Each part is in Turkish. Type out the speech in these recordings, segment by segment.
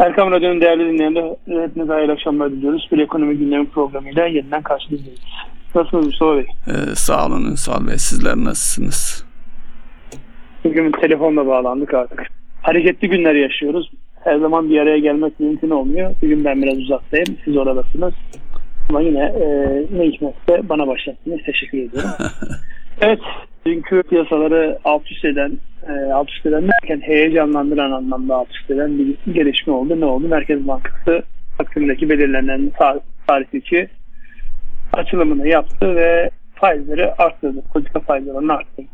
Erkam Radyo'nun değerli dinleyenler, hepinize hayırlı akşamlar diliyoruz. Bir ekonomi gündemi programıyla yeniden karşınızdayız. Nasılsınız Mustafa Bey? Ee, sağ olun Ünsal Bey. Sizler nasılsınız? Bugün telefonla bağlandık artık. Hareketli günler yaşıyoruz. Her zaman bir araya gelmek mümkün olmuyor. Bugün ben biraz uzaktayım. Siz oradasınız. Ama yine e, ne hikmetse bana başlattınız. Teşekkür ediyorum. evet. Dünkü piyasaları alt üst eden, e, alt üst eden derken heyecanlandıran anlamda alt üst eden bir gelişme oldu. Ne oldu? Merkez Bankası Taksim'deki belirlenen tarihteki açılımını yaptı ve faizleri arttırdı. Politika faizlerini arttırdı.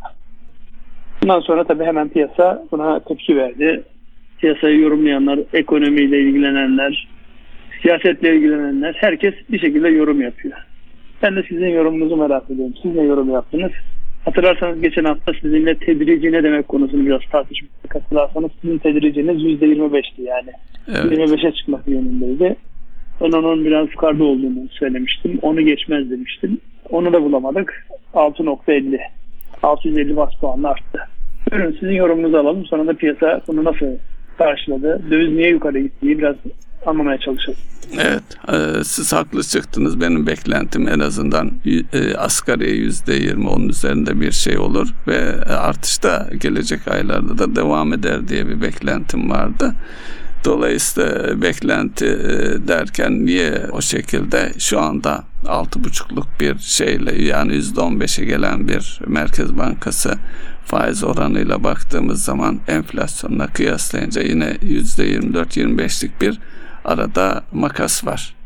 Bundan sonra tabii hemen piyasa buna tepki verdi. Piyasayı yorumlayanlar, ekonomiyle ilgilenenler, siyasetle ilgilenenler herkes bir şekilde yorum yapıyor. Ben de sizin yorumunuzu merak ediyorum. Siz ne yorum yaptınız? Hatırlarsanız geçen hafta sizinle tedrici ne demek konusunu biraz tartışmıştık. Hatırlarsanız sizin tedriciniz %25'ti yani. Evet. 25'e çıkmak yönündeydi. Ben onun biraz yukarıda olduğunu söylemiştim. Onu geçmez demiştim. Onu da bulamadık. 6.50. 650 bas puanla arttı. Buyurun sizin yorumunuzu alalım. Sonra da piyasa bunu nasıl karşıladı? Döviz niye yukarı gittiği biraz anlamaya çalışalım. Evet, e, siz haklı çıktınız. Benim beklentim en azından e, asgari yüzde yirmi onun üzerinde bir şey olur ve artış da gelecek aylarda da devam eder diye bir beklentim vardı. Dolayısıyla beklenti e, derken niye o şekilde şu anda altı buçukluk bir şeyle yani yüzde on beşe gelen bir Merkez Bankası faiz oranıyla baktığımız zaman enflasyonla kıyaslayınca yine yüzde yirmi dört yirmi beşlik bir arada makas var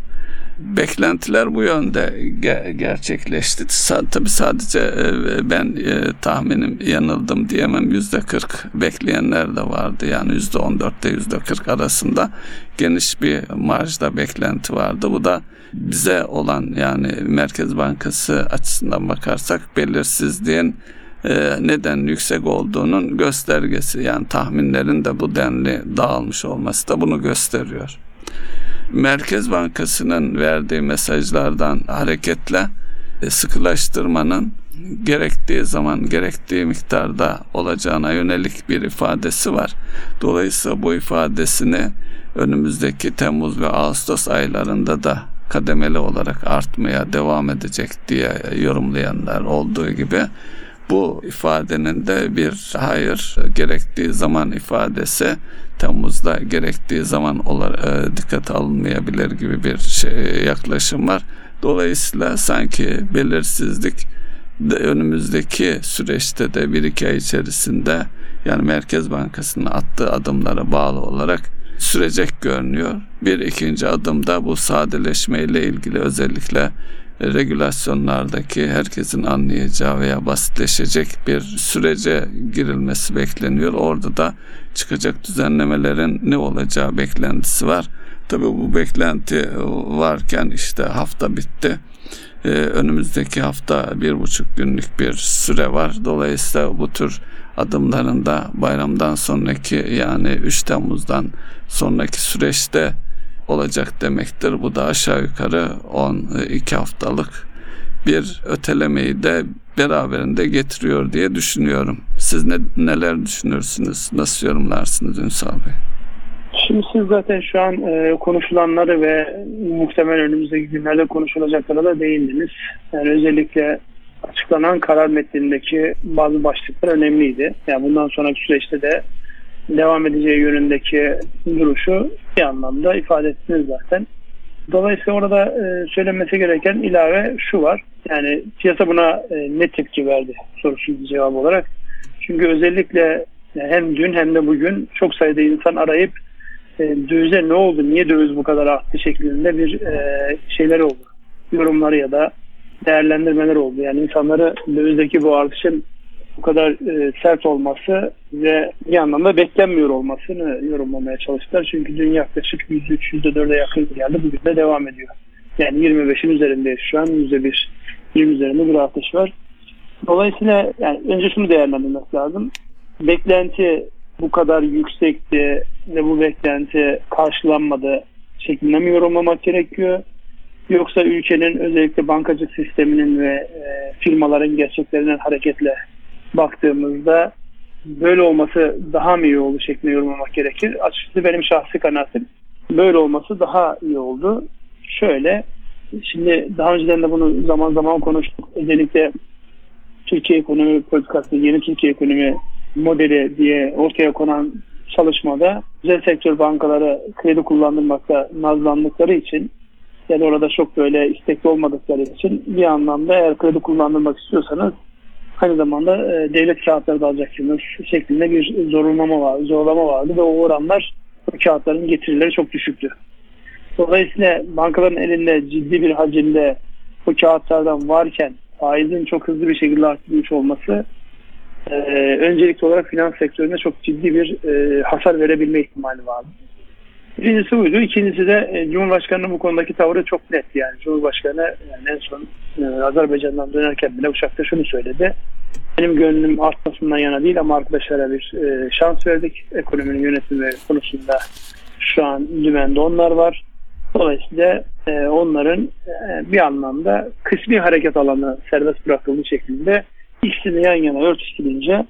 beklentiler bu yönde ge- gerçekleşti. Sa- tabii sadece e, ben e, tahminim yanıldım diyemem. Yüzde kırk bekleyenler de vardı. Yani yüzde on dörtte yüzde kırk arasında geniş bir marjda beklenti vardı. Bu da bize olan yani Merkez Bankası açısından bakarsak belirsizliğin e, neden yüksek olduğunun göstergesi. Yani tahminlerin de bu denli dağılmış olması da bunu gösteriyor. Merkez Bankası'nın verdiği mesajlardan hareketle e, sıkılaştırmanın gerektiği zaman gerektiği miktarda olacağına yönelik bir ifadesi var. Dolayısıyla bu ifadesini önümüzdeki Temmuz ve Ağustos aylarında da kademeli olarak artmaya devam edecek diye yorumlayanlar olduğu gibi bu ifadenin de bir hayır gerektiği zaman ifadesi Temmuz'da gerektiği zaman olarak e, dikkate alınmayabilir gibi bir şey, yaklaşım var. Dolayısıyla sanki belirsizlik de önümüzdeki süreçte de bir iki ay içerisinde yani Merkez Bankası'nın attığı adımlara bağlı olarak sürecek görünüyor. Bir ikinci adımda bu sadeleşme ile ilgili özellikle regülasyonlardaki herkesin anlayacağı veya basitleşecek bir sürece girilmesi bekleniyor. Orada da çıkacak düzenlemelerin ne olacağı beklentisi var. Tabii bu beklenti varken işte hafta bitti. Ee, önümüzdeki hafta bir buçuk günlük bir süre var. Dolayısıyla bu tür adımların da bayramdan sonraki yani 3 Temmuz'dan sonraki süreçte olacak demektir. Bu da aşağı yukarı 12 haftalık bir ötelemeyi de beraberinde getiriyor diye düşünüyorum. Siz ne, neler düşünürsünüz? Nasıl yorumlarsınız Ünsal Bey? Şimdi siz zaten şu an e, konuşulanları ve muhtemel önümüzdeki günlerde konuşulacaklara da değindiniz. Yani özellikle açıklanan karar metnindeki bazı başlıklar önemliydi. Yani bundan sonraki süreçte de devam edeceği yönündeki duruşu bir anlamda ifade ettiniz zaten. Dolayısıyla orada e, söylenmesi gereken ilave şu var. Yani piyasa buna e, ne tepki verdi sorusunun cevabı olarak. Çünkü özellikle hem dün hem de bugün çok sayıda insan arayıp e, dövize ne oldu, niye döviz bu kadar arttı şeklinde bir e, şeyler oldu. Yorumları ya da değerlendirmeler oldu. Yani insanları dövizdeki bu artışın bu kadar e, sert olması ve bir anlamda beklenmiyor olmasını yorumlamaya çalıştılar. Çünkü dün yaklaşık %3, %4'e yakın geldi. Bugün de devam ediyor. Yani 25'in üzerindeyiz şu an. %1, 20 üzerinde bir artış var. Dolayısıyla yani önce şunu değerlendirmek lazım. Beklenti bu kadar yüksekti ve bu beklenti karşılanmadı şeklinde mi yorumlamak gerekiyor? Yoksa ülkenin özellikle bankacılık sisteminin ve e, firmaların gerçeklerinden hareketle baktığımızda böyle olması daha mı iyi oldu şeklinde yorumlamak gerekir. Açıkçası benim şahsi kanaatim Böyle olması daha iyi oldu. Şöyle, şimdi daha önceden de bunu zaman zaman konuştuk. Özellikle Türkiye ekonomi politikası, yeni Türkiye ekonomi modeli diye ortaya konan çalışmada özel sektör bankaları kredi kullandırmakta nazlandıkları için yani orada çok böyle istekli olmadıkları için bir anlamda eğer kredi kullandırmak istiyorsanız aynı zamanda e, devlet kağıtları da alacaksınız şeklinde bir zorunlama var, zorlama vardı ve o oranlar o kağıtların getirileri çok düşüktü. Dolayısıyla bankaların elinde ciddi bir hacimde bu kağıtlardan varken faizin çok hızlı bir şekilde artmış olması e, öncelikli olarak finans sektörüne çok ciddi bir e, hasar verebilme ihtimali vardı. Birincisi buydu. İkincisi de e, Cumhurbaşkanı'nın bu konudaki tavrı çok net. Yani Cumhurbaşkanı yani en son e, Azerbaycan'dan dönerken bile uçakta şunu söyledi. Benim gönlüm artmasından yana değil ama arkadaşlara bir e, şans verdik. Ekonominin yönetimi konusunda şu an dümende onlar var. Dolayısıyla onların bir anlamda kısmi hareket alanı serbest bırakıldığı şeklinde ikisini yan yana örtüştürünce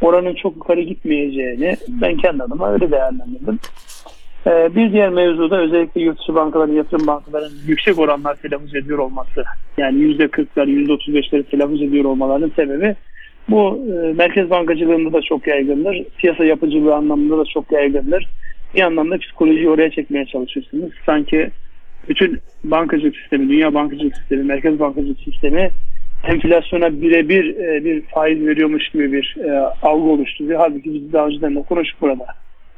oranın çok yukarı gitmeyeceğini ben kendi adıma öyle değerlendirdim. E, bir diğer mevzu da özellikle yurt dışı bankaların, yatırım bankaların yüksek oranlar telaffuz ediyor olması. Yani %40'lar, %35'leri telaffuz ediyor olmalarının sebebi bu e, merkez bankacılığında da çok yaygındır. Piyasa yapıcılığı anlamında da çok yaygındır bir anlamda psikolojiyi oraya çekmeye çalışıyorsunuz. Sanki bütün bankacılık sistemi, dünya bankacılık sistemi, merkez bankacılık sistemi enflasyona birebir e, bir faiz veriyormuş gibi bir e, algı oluşturuyor. Halbuki biz daha önceden de konuştuk burada.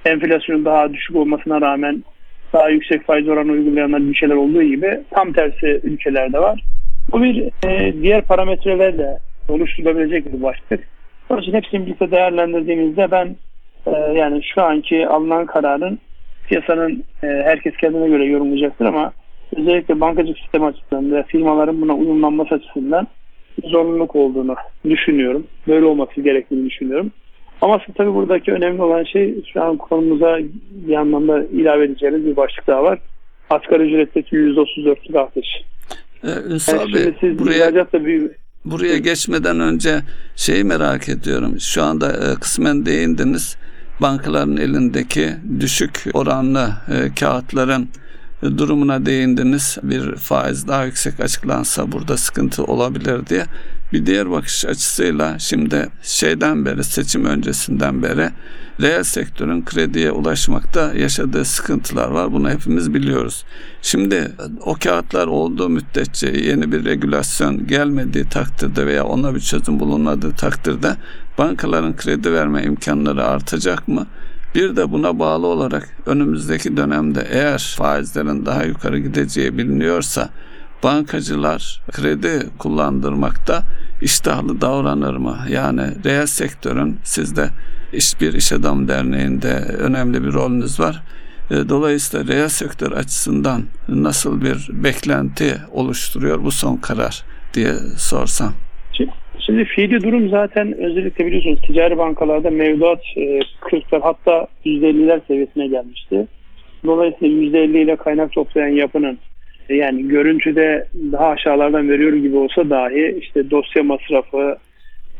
Enflasyonun daha düşük olmasına rağmen daha yüksek faiz oranı uygulayanlar ülkeler olduğu gibi tam tersi ülkelerde var. Bu bir e, diğer parametrelerle oluşturulabilecek bir başlık. Onun için hepsini birlikte değerlendirdiğimizde ben ee, yani şu anki alınan kararın piyasanın e, herkes kendine göre yorumlayacaktır ama özellikle bankacılık sistemi açısından ve firmaların buna uyumlanması açısından zorunluluk olduğunu düşünüyorum. Böyle olması gerektiğini düşünüyorum. Ama tabii buradaki önemli olan şey şu an konumuza bir anlamda ilave edeceğimiz bir başlık daha var. Asgari ücretteki %34'lük artış. Ee, Ünsal yani Bey, siz buraya, bir... buraya geçmeden önce şeyi merak ediyorum. Şu anda e, kısmen değindiniz bankaların elindeki düşük oranlı e, kağıtların e, durumuna değindiniz. Bir faiz daha yüksek açıklansa burada sıkıntı olabilir diye. Bir diğer bakış açısıyla şimdi şeyden beri seçim öncesinden beri reel sektörün krediye ulaşmakta yaşadığı sıkıntılar var. Bunu hepimiz biliyoruz. Şimdi o kağıtlar olduğu müddetçe yeni bir regülasyon gelmediği takdirde veya ona bir çözüm bulunmadığı takdirde bankaların kredi verme imkanları artacak mı? Bir de buna bağlı olarak önümüzdeki dönemde eğer faizlerin daha yukarı gideceği biliniyorsa bankacılar kredi kullandırmakta iştahlı davranır mı? Yani reel sektörün sizde iş bir iş adam derneğinde önemli bir rolünüz var. E, dolayısıyla reel sektör açısından nasıl bir beklenti oluşturuyor bu son karar diye sorsam. Şimdi fiili durum zaten özellikle biliyorsunuz ticari bankalarda mevduat 40'lar e, hatta %50'ler seviyesine gelmişti. Dolayısıyla %50 ile kaynak toplayan yapının e, yani görüntüde daha aşağılardan veriyor gibi olsa dahi işte dosya masrafı,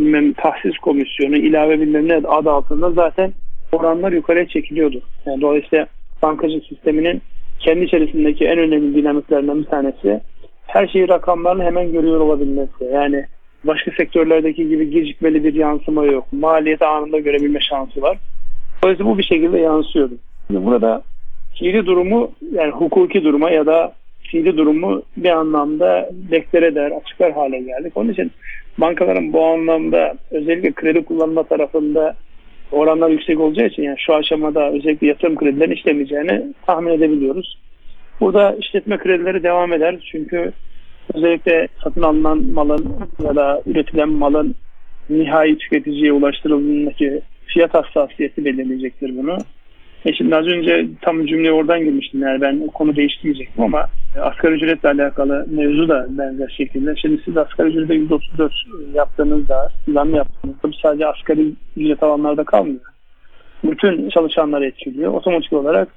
bilmem tahsis komisyonu, ilave bilmem ne adı altında zaten oranlar yukarıya çekiliyordu. Yani dolayısıyla bankacılık sisteminin kendi içerisindeki en önemli dinamiklerinden bir tanesi her şeyi rakamlarla hemen görüyor olabilmesi. Yani başka sektörlerdeki gibi gecikmeli bir yansıma yok. Maliyeti anında görebilme şansı var. Dolayısıyla bu bir şekilde yansıyordu. Şimdi burada fiili durumu yani hukuki duruma ya da fiili durumu bir anlamda deklar eder, açıklar hale geldik. Onun için bankaların bu anlamda özellikle kredi kullanma tarafında oranlar yüksek olacağı için yani şu aşamada özellikle yatırım kredilerini işlemeyeceğini tahmin edebiliyoruz. Burada işletme kredileri devam eder. Çünkü özellikle satın alınan malın ya da üretilen malın nihai tüketiciye ulaştırıldığındaki fiyat hassasiyeti belirleyecektir bunu. E şimdi az önce tam cümleye oradan girmiştim yani ben konu değiştirmeyecektim ama asgari ücretle alakalı mevzu da benzer şekilde. Şimdi siz asgari ücrete 134 yaptığınızda, zam yaptığınızda bu sadece asgari ücret alanlarda kalmıyor. Bütün çalışanları etkiliyor. Otomatik olarak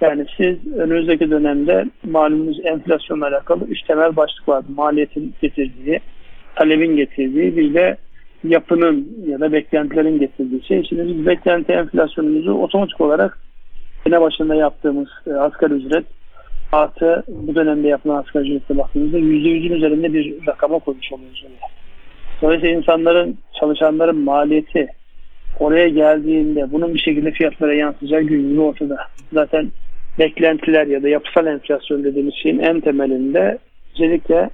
yani siz önümüzdeki dönemde malumunuz enflasyonla alakalı üç temel başlık vardı. Maliyetin getirdiği, talebin getirdiği bir de yapının ya da beklentilerin getirdiği şey. Şimdi biz beklenti enflasyonumuzu otomatik olarak sene başında yaptığımız e, asgari ücret artı bu dönemde yapılan asgari ücrete baktığımızda %100'ün üzerinde bir rakama koymuş oluyoruz. oraya. Dolayısıyla insanların, çalışanların maliyeti oraya geldiğinde bunun bir şekilde fiyatlara yansıyacağı gün gibi ortada. Zaten beklentiler ya da yapısal enflasyon dediğimiz şeyin en temelinde özellikle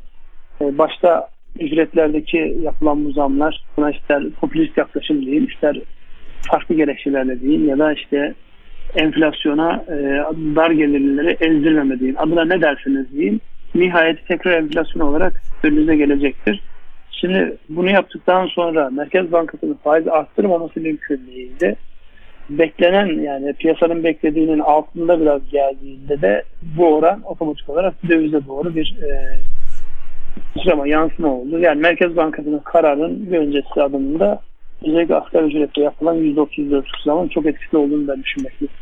e, başta ücretlerdeki yapılan bu zamlar buna ister popülist yaklaşım değil ister farklı gerekçelerle değil ya da işte enflasyona e, dar gelirlileri ezdirmeme deyin. Adına ne dersiniz deyin. Nihayet tekrar enflasyon olarak önünüze gelecektir. Şimdi bunu yaptıktan sonra Merkez Bankası'nın faiz arttırmaması mümkün değildi. Beklenen yani piyasanın beklediğinin altında biraz geldiğinde de bu oran otomatik olarak dövize doğru bir e, sıçrama, yansıma oldu. Yani Merkez Bankası'nın kararın bir öncesi adımında özellikle asgari ücretle yapılan %34 zaman çok etkili olduğunu ben düşünmekteyim.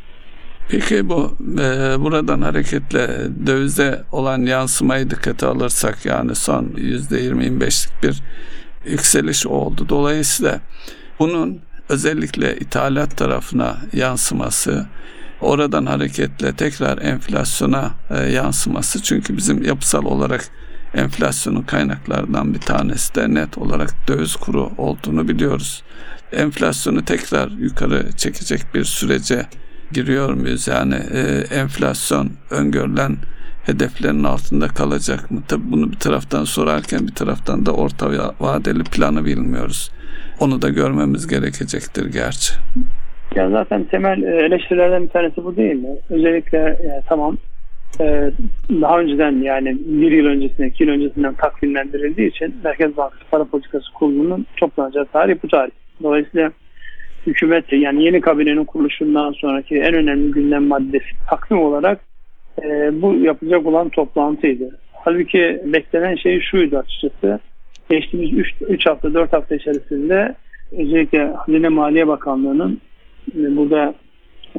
Peki bu e, buradan hareketle dövize olan yansımayı dikkate alırsak yani son %20-25'lik bir yükseliş oldu. Dolayısıyla bunun özellikle ithalat tarafına yansıması oradan hareketle tekrar enflasyona e, yansıması çünkü bizim yapısal olarak enflasyonun kaynaklarından bir tanesi de net olarak döviz kuru olduğunu biliyoruz. Enflasyonu tekrar yukarı çekecek bir sürece giriyor muyuz? Yani e, enflasyon öngörülen hedeflerin altında kalacak mı? Tabii bunu bir taraftan sorarken bir taraftan da orta vadeli planı bilmiyoruz. Onu da görmemiz gerekecektir gerçi. Ya zaten temel e, eleştirilerden bir tanesi bu değil mi? Özellikle yani tamam e, daha önceden yani bir yıl öncesine, iki yıl öncesinden takvimlendirildiği için Merkez Bankası Para Politikası Kurulu'nun toplanacağı tarih bu tarih. Dolayısıyla hükümet yani yeni kabinenin kuruluşundan sonraki en önemli gündem maddesi takvim olarak e, bu yapacak olan toplantıydı. Halbuki beklenen şey şuydu açıkçası. Geçtiğimiz 3 hafta 4 hafta içerisinde özellikle Hazine Maliye Bakanlığı'nın e, burada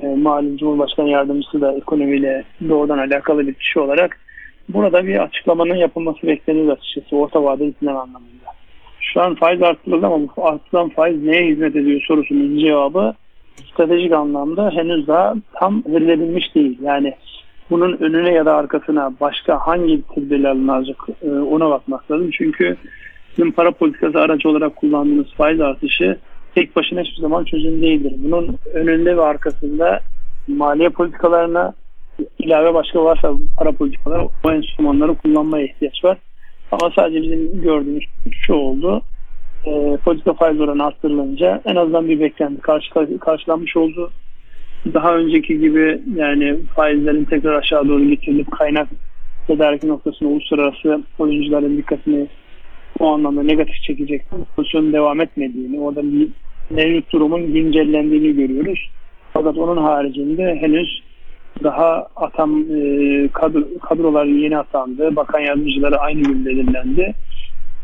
e, malum Cumhurbaşkanı Yardımcısı da ekonomiyle doğrudan alakalı bir kişi olarak burada bir açıklamanın yapılması beklenir açıkçası orta vadeli plan anlamında. Şu an faiz arttırıldı ama bu artılan faiz neye hizmet ediyor sorusunun cevabı stratejik anlamda henüz daha tam verilebilmiş değil. Yani bunun önüne ya da arkasına başka hangi tedbirler alınacak e, ona bakmak lazım. Çünkü bizim para politikası aracı olarak kullandığımız faiz artışı tek başına hiçbir zaman çözüm değildir. Bunun önünde ve arkasında maliye politikalarına ilave başka varsa para politikaları o enstrümanları kullanmaya ihtiyaç var. Ama sadece bizim gördüğümüz şu oldu. E, politika faiz oranı arttırılınca en azından bir beklenti karşı, karşılanmış oldu. Daha önceki gibi yani faizlerin tekrar aşağı doğru getirilip kaynak tedarik noktasında uluslararası oyuncuların dikkatini o anlamda negatif çekecek pozisyonun devam etmediğini, orada bir mevcut durumun güncellendiğini görüyoruz. Fakat onun haricinde henüz daha atam e, kadro, kadrolar yeni atandı. Bakan yardımcıları aynı gün belirlendi.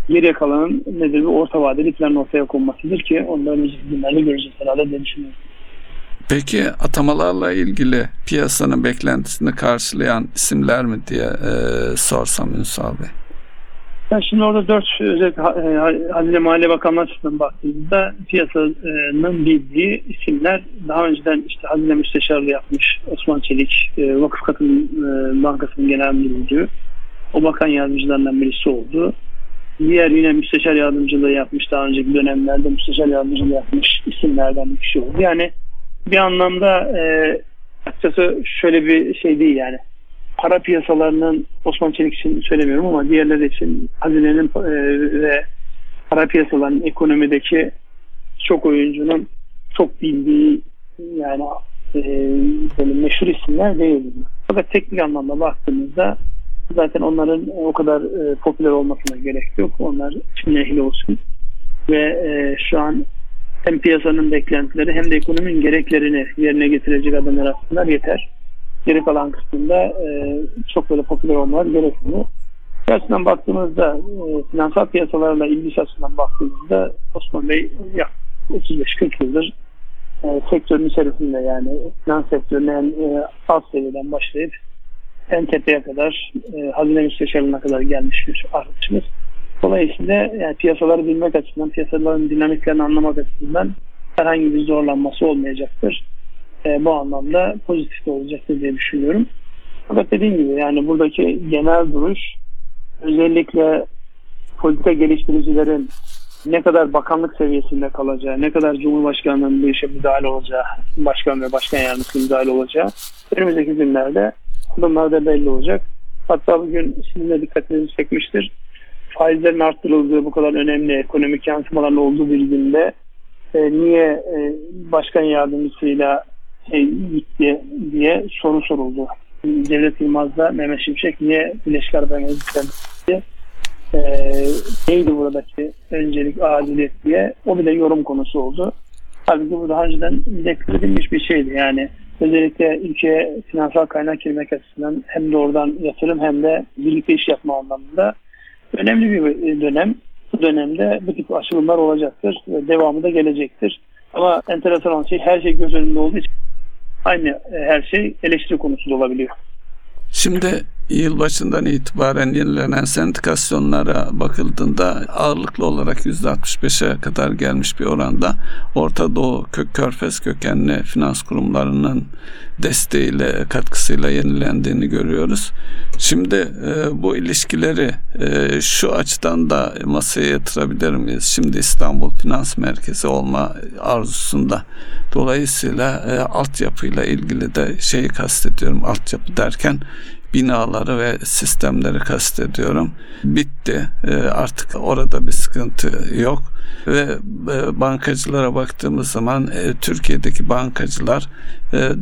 Geriye kalanın nedir bir orta vadeli plan ortaya konmasıdır ki onları önümüzdeki günlerde göreceğiz herhalde diye düşünüyorum. Peki atamalarla ilgili piyasanın beklentisini karşılayan isimler mi diye e, sorsam Ünsal Bey? Yani şimdi orada dört özellikle e, Hazine Maliye Bakanlığı açısından baktığımızda piyasanın bildiği isimler daha önceden işte Hazine Müsteşarlığı yapmış Osman Çelik, e, Vakıf Katılım e, Bankası'nın genel müdürü. O bakan yardımcılarından birisi oldu. Diğer yine müsteşar yardımcılığı yapmış daha önceki dönemlerde müsteşar yardımcılığı yapmış isimlerden bir kişi oldu. Yani bir anlamda e, açıkçası şöyle bir şey değil yani para piyasalarının Osman Çelik için söylemiyorum ama diğerleri için hazinenin e, ve para piyasalarının ekonomideki çok oyuncunun çok bildiği yani e, meşhur isimler değil. Fakat teknik anlamda baktığımızda zaten onların o kadar e, popüler olmasına gerek yok. Onlar için ehli olsun. Ve e, şu an hem piyasanın beklentileri hem de ekonominin gereklerini yerine getirecek adımlar attılar yeter geri kalan kısmında e, çok böyle popüler olmalar gerekmiyor. Gerçekten baktığımızda e, finansal piyasalarla ilgili açısından baktığımızda Osman Bey yaklaşık 35-40 yıldır e, sektörün içerisinde yani finans sektörüne en e, alt seviyeden başlayıp en tepeye kadar e, hazine müsteşarlığına kadar gelmiş bir arkadaşımız. Dolayısıyla yani piyasaları bilmek açısından, piyasaların dinamiklerini anlamak açısından herhangi bir zorlanması olmayacaktır. E, bu anlamda pozitif de olacaktır diye düşünüyorum. Fakat dediğim gibi yani buradaki genel duruş özellikle politika geliştiricilerin ne kadar bakanlık seviyesinde kalacağı, ne kadar Cumhurbaşkanlığının bu işe müdahale olacağı, başkan ve başkan yardımcısı müdahale olacağı önümüzdeki günlerde adımlar da belli olacak. Hatta bugün sizin de dikkatinizi çekmiştir. Faizlerin arttırıldığı bu kadar önemli ekonomik yansımaların olduğu bir günde e, niye e, başkan yardımcısıyla gitti diye soru soruldu. Devlet Yılmaz'da Mehmet Şimşek niye Birleşik Arap Emirlikleri'ne gitti? E, neydi buradaki öncelik adiliyet diye o bir de yorum konusu oldu. Halbuki bu daha önceden edilmiş bir şeydi. Yani özellikle ülkeye finansal kaynak girmek açısından hem doğrudan yatırım hem de birlikte iş yapma anlamında önemli bir dönem. Bu dönemde bu tip açılımlar olacaktır devamı da gelecektir. Ama enteresan olan şey her şey göz önünde olduğu için aynı e, her şey eleştiri konusu da olabiliyor. Şimdi yılbaşından itibaren yenilenen sendikasyonlara bakıldığında ağırlıklı olarak %65'e kadar gelmiş bir oranda Orta Doğu kök, Körfez kökenli finans kurumlarının desteğiyle katkısıyla yenilendiğini görüyoruz. Şimdi e, bu ilişkileri e, şu açıdan da masaya yatırabilir miyiz? Şimdi İstanbul Finans Merkezi olma arzusunda dolayısıyla e, altyapıyla ilgili de şeyi kastediyorum altyapı derken binaları ve sistemleri kastediyorum. Bitti. E, artık orada bir sıkıntı yok ve e, bankacılara baktığımız zaman e, Türkiye'deki bankacılar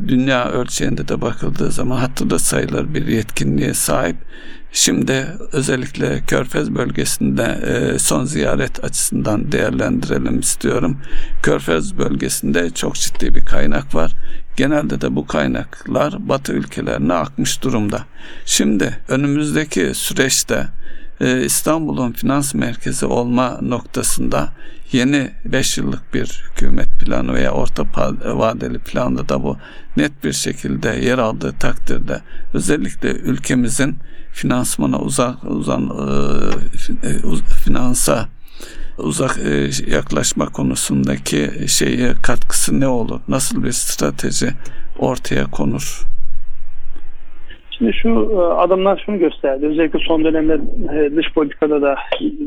dünya ölçeğinde de bakıldığı zaman hatta da sayılır bir yetkinliğe sahip. Şimdi özellikle Körfez bölgesinde son ziyaret açısından değerlendirelim istiyorum. Körfez bölgesinde çok ciddi bir kaynak var. Genelde de bu kaynaklar Batı ülkelerine akmış durumda. Şimdi önümüzdeki süreçte e, İstanbul'un finans merkezi olma noktasında yeni 5 yıllık bir hükümet planı veya orta vadeli planı da bu net bir şekilde yer aldığı takdirde özellikle ülkemizin finansmana uzak uzan e, e finansa uzak e, yaklaşma konusundaki şeye katkısı ne olur? Nasıl bir strateji ortaya konur? Şimdi şu e, adımlar şunu gösterdi. Özellikle son dönemde dış politikada da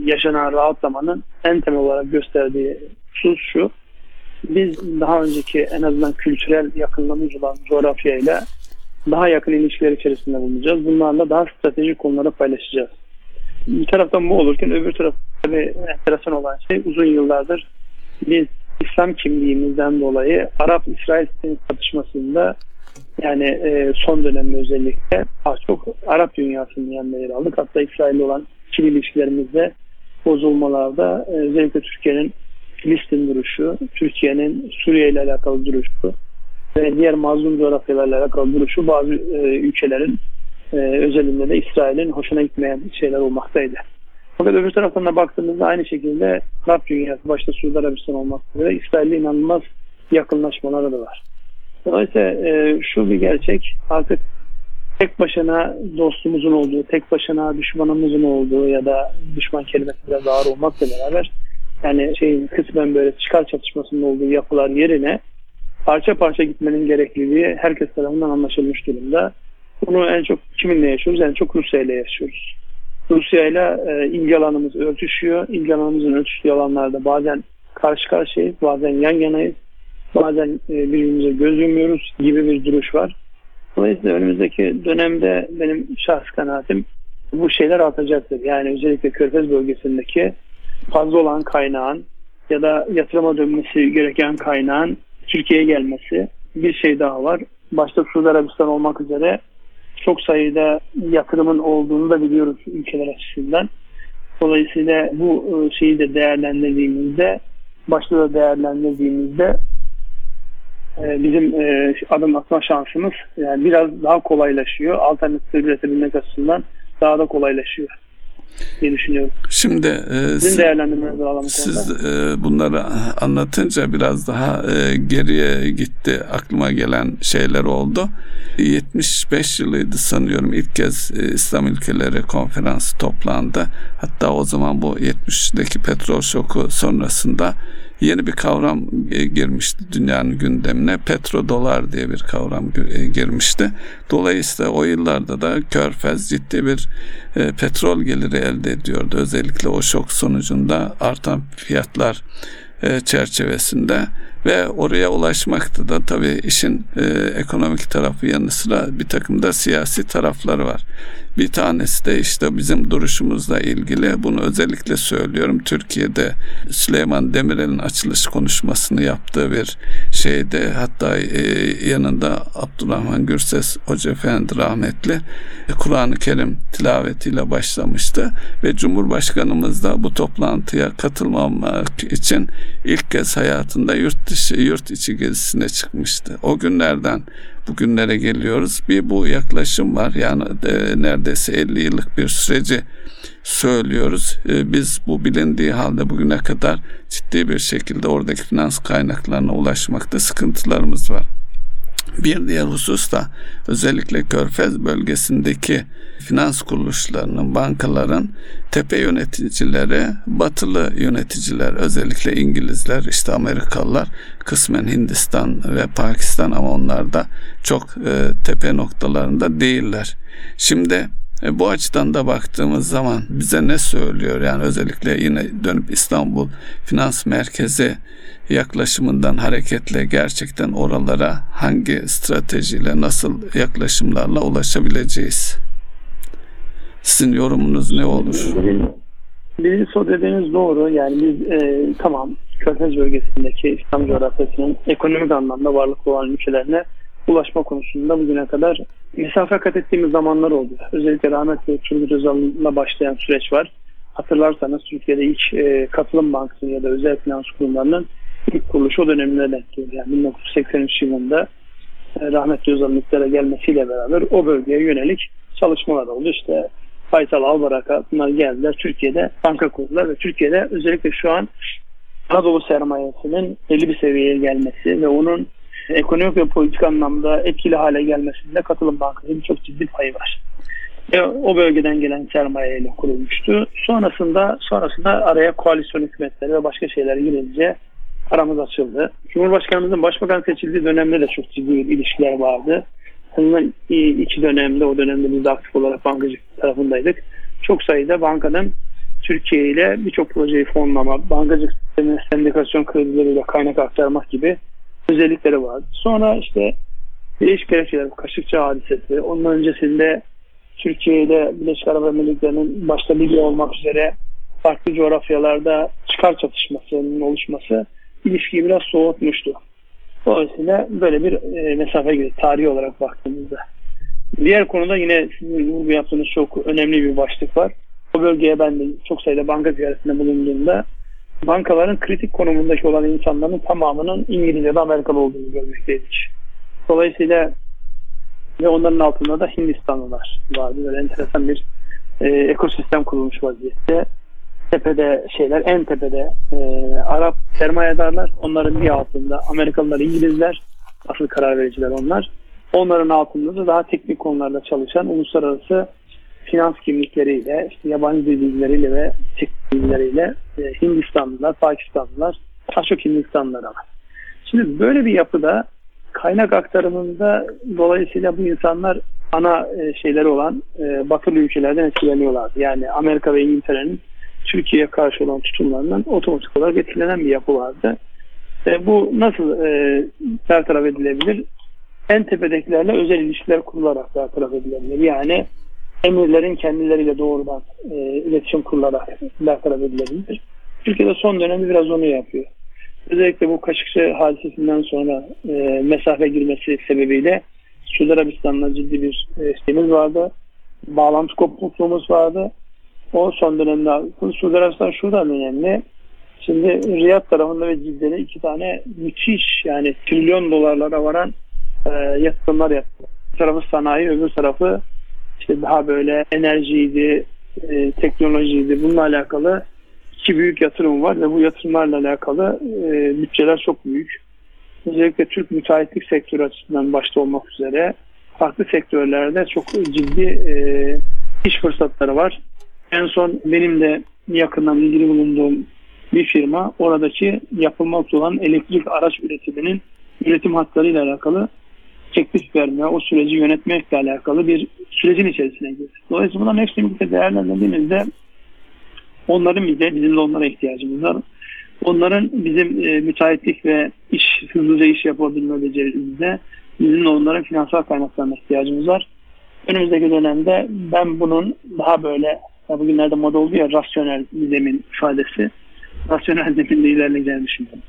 yaşanan rahatlamanın en temel olarak gösterdiği husus şu. Biz daha önceki en azından kültürel yakınlığımız olan coğrafyayla daha yakın ilişkiler içerisinde bulunacağız. Bunlarla daha stratejik konuları paylaşacağız. Bir taraftan bu olurken öbür taraf tabii enteresan olan şey uzun yıllardır biz İslam kimliğimizden dolayı Arap-İsrail çatışmasında yani e, son dönemde özellikle daha çok Arap dünyasının yanında yer aldık. Hatta İsrail olan ikili ilişkilerimizde bozulmalarda e, özellikle Türkiye'nin Filistin duruşu, Türkiye'nin Suriye ile alakalı duruşu ve diğer mazlum coğrafyalarla alakalı duruşu bazı e, ülkelerin e, özelinde de İsrail'in hoşuna gitmeyen şeyler olmaktaydı. Fakat öbür taraftan da baktığımızda aynı şekilde Arap dünyası başta Suudi Arabistan olmak üzere İsrail'le inanılmaz yakınlaşmaları da var. Dolayısıyla e, şu bir gerçek artık tek başına dostumuzun olduğu, tek başına düşmanımızın olduğu ya da düşman kelimesi biraz ağır olmakla beraber yani şeyin kısmen böyle çıkar çatışmasının olduğu yapılar yerine parça parça gitmenin gerekliliği herkes tarafından anlaşılmış durumda. Bunu en çok kiminle yaşıyoruz? En çok Rusya ile yaşıyoruz. Rusya ile e, ilgi alanımız örtüşüyor. İlgi alanımızın örtüştüğü alanlarda bazen karşı karşıyayız, bazen yan yanayız, bazen e, birbirimize göz yumuyoruz gibi bir duruş var. Dolayısıyla önümüzdeki dönemde benim şahs kanaatim bu şeyler artacaktır. Yani özellikle Körfez bölgesindeki fazla olan kaynağın ya da yatırıma dönmesi gereken kaynağın Türkiye'ye gelmesi bir şey daha var. Başta Suudi Arabistan olmak üzere çok sayıda yatırımın olduğunu da biliyoruz ülkeler açısından. Dolayısıyla bu e, şeyi de değerlendirdiğimizde başta da değerlendirdiğimizde bizim e, adım atma şansımız yani biraz daha kolaylaşıyor. Alternatif üretebilmek açısından daha da kolaylaşıyor diye düşünüyorum. Şimdi e, siz, siz e, bunları anlatınca biraz daha e, geriye gitti aklıma gelen şeyler oldu. 75 yılıydı sanıyorum ilk kez e, İslam ülkeleri konferansı toplandı. Hatta o zaman bu 70'deki petrol şoku sonrasında yeni bir kavram e, girmişti dünyanın gündemine. Petrodolar diye bir kavram e, girmişti. Dolayısıyla o yıllarda da Körfez ciddi bir e, petrol geliri elde ediyordu. Özellikle o şok sonucunda artan fiyatlar çerçevesinde ve oraya ulaşmakta da tabii işin e, ekonomik tarafı yanı sıra bir takım da siyasi tarafları var. Bir tanesi de işte bizim duruşumuzla ilgili bunu özellikle söylüyorum. Türkiye'de Süleyman Demirel'in açılış konuşmasını yaptığı bir şeyde hatta e, yanında Abdurrahman Gürses Hoca Efendi rahmetli e, Kur'an-ı Kerim tilavetiyle başlamıştı ve Cumhurbaşkanımız da bu toplantıya katılmamak için ilk kez hayatında yurt dışı yurt içi gezisine çıkmıştı. O günlerden bugünlere geliyoruz. Bir bu yaklaşım var. Yani e, neredeyse 50 yıllık bir süreci söylüyoruz. E, biz bu bilindiği halde bugüne kadar ciddi bir şekilde oradaki finans kaynaklarına ulaşmakta sıkıntılarımız var. Bir diğer husus da özellikle Körfez bölgesindeki finans kuruluşlarının, bankaların tepe yöneticileri, batılı yöneticiler, özellikle İngilizler, işte Amerikalılar, kısmen Hindistan ve Pakistan ama onlar da çok e, tepe noktalarında değiller. Şimdi e, bu açıdan da baktığımız zaman bize ne söylüyor? Yani özellikle yine dönüp İstanbul Finans Merkezi yaklaşımından hareketle gerçekten oralara hangi stratejiyle nasıl yaklaşımlarla ulaşabileceğiz? Sizin yorumunuz ne olur? Birincisi o dediğiniz doğru. Yani biz e, tamam Körfez bölgesindeki İslam coğrafyasının ekonomik anlamda varlıklı olan ülkelerine ulaşma konusunda bugüne kadar mesafe kat ettiğimiz zamanlar oldu. Özellikle rahmetli Turgut Özal'la başlayan süreç var. Hatırlarsanız Türkiye'de ilk e, katılım bankasının ya da özel finans kurumlarının ilk kuruluşu o dönemine denk geliyor. Yani 1983 yılında e, rahmetli Özal'ın iktidara gelmesiyle beraber o bölgeye yönelik çalışmalar oldu. İşte Faysal Albaraka bunlar geldiler. Türkiye'de banka kurdular ve Türkiye'de özellikle şu an Anadolu sermayesinin belli bir seviyeye gelmesi ve onun ekonomik ve politik anlamda etkili hale gelmesinde katılım bankasının çok ciddi payı var. E, o bölgeden gelen sermayeyle kurulmuştu. Sonrasında sonrasında araya koalisyon hükümetleri ve başka şeyler girince aramız açıldı. Cumhurbaşkanımızın başbakan seçildiği dönemde de çok ciddi ilişkiler vardı. Bunun iki dönemde o dönemde biz de aktif olarak bankacılık tarafındaydık. Çok sayıda bankanın Türkiye ile birçok projeyi fonlama, bankacılık sendikasyon kredileriyle kaynak aktarmak gibi özellikleri vardı. Sonra işte değişik gerekçeler, Kaşıkçı hadisesi, onun öncesinde Türkiye ile Birleşik Arap Emirlikleri'nin başta Libya olmak üzere farklı coğrafyalarda çıkar çatışmasının oluşması ilişkiyi biraz soğutmuştu. Dolayısıyla böyle bir e, mesafe gibi tarihi olarak baktığımızda. Diğer konuda yine sizin vurgu yaptığınız çok önemli bir başlık var. O bölgeye ben de çok sayıda banka ziyaretinde bulunduğumda bankaların kritik konumundaki olan insanların tamamının İngiliz ya Amerikalı olduğunu görmekteydik. Dolayısıyla ve onların altında da Hindistanlılar vardı. Böyle enteresan bir e, ekosistem kurulmuş vaziyette. Tepede şeyler, en tepede e, Arap sermayedarlar, onların bir altında Amerikalılar, İngilizler, asıl karar vericiler onlar. Onların altında da daha teknik konularda çalışan uluslararası finans kimlikleriyle, işte yabancı dil bilgileriyle ve teknik bilgileriyle e, Hindistanlılar, Pakistanlılar, daha çok Hindistanlılar var. Şimdi böyle bir yapıda kaynak aktarımında dolayısıyla bu insanlar ana e, şeyleri olan e, batılı ülkelerden etkileniyorlardı. Yani Amerika ve İngiltere'nin Türkiye'ye karşı olan tutumlarından otomatik olarak etkilenen bir yapı vardı. E, bu nasıl e, bertaraf edilebilir? En tepedekilerle özel ilişkiler kurularak bertaraf edilebilir. Yani emirlerin kendileriyle doğrudan e, iletişim kurularak bertaraf edilebilir. Türkiye'de son dönemde biraz onu yapıyor. Özellikle bu Kaşıkçı hadisesinden sonra e, mesafe girmesi sebebiyle Suudi Arabistan'la ciddi bir e, vardı. Bağlantı kopukluğumuz vardı. O son dönemde Suudi Arabistan şuradan önemli. Şimdi Riyad tarafında ve Cidde'de iki tane müthiş yani trilyon dolarlara varan e, yatırımlar yaptı. Bir tarafı sanayi, öbür tarafı işte daha böyle enerjiydi, e, teknolojiydi. Bununla alakalı iki büyük yatırım var ve bu yatırımlarla alakalı e, bütçeler çok büyük. Özellikle Türk müteahhitlik sektörü açısından başta olmak üzere farklı sektörlerde çok ciddi e, iş fırsatları var. En son benim de yakından ilgili bulunduğum bir firma oradaki yapılmakta olan elektrik araç üretiminin üretim hatlarıyla alakalı teklif verme, o süreci yönetmekle alakalı bir sürecin içerisine girdi. Dolayısıyla bunların hepsini birlikte değerlendirdiğimizde onların bize, bizim de onlara ihtiyacımız var. Onların bizim e, müteahhitlik ve iş hızlıca iş yapabilme becerimizde bizim de onların finansal kaynaklarına ihtiyacımız var. Önümüzdeki dönemde ben bunun daha böyle ya bugünlerde moda oldu ya rasyonel zemin ifadesi. Rasyonel zeminde ilerleyeceğini düşünüyorum.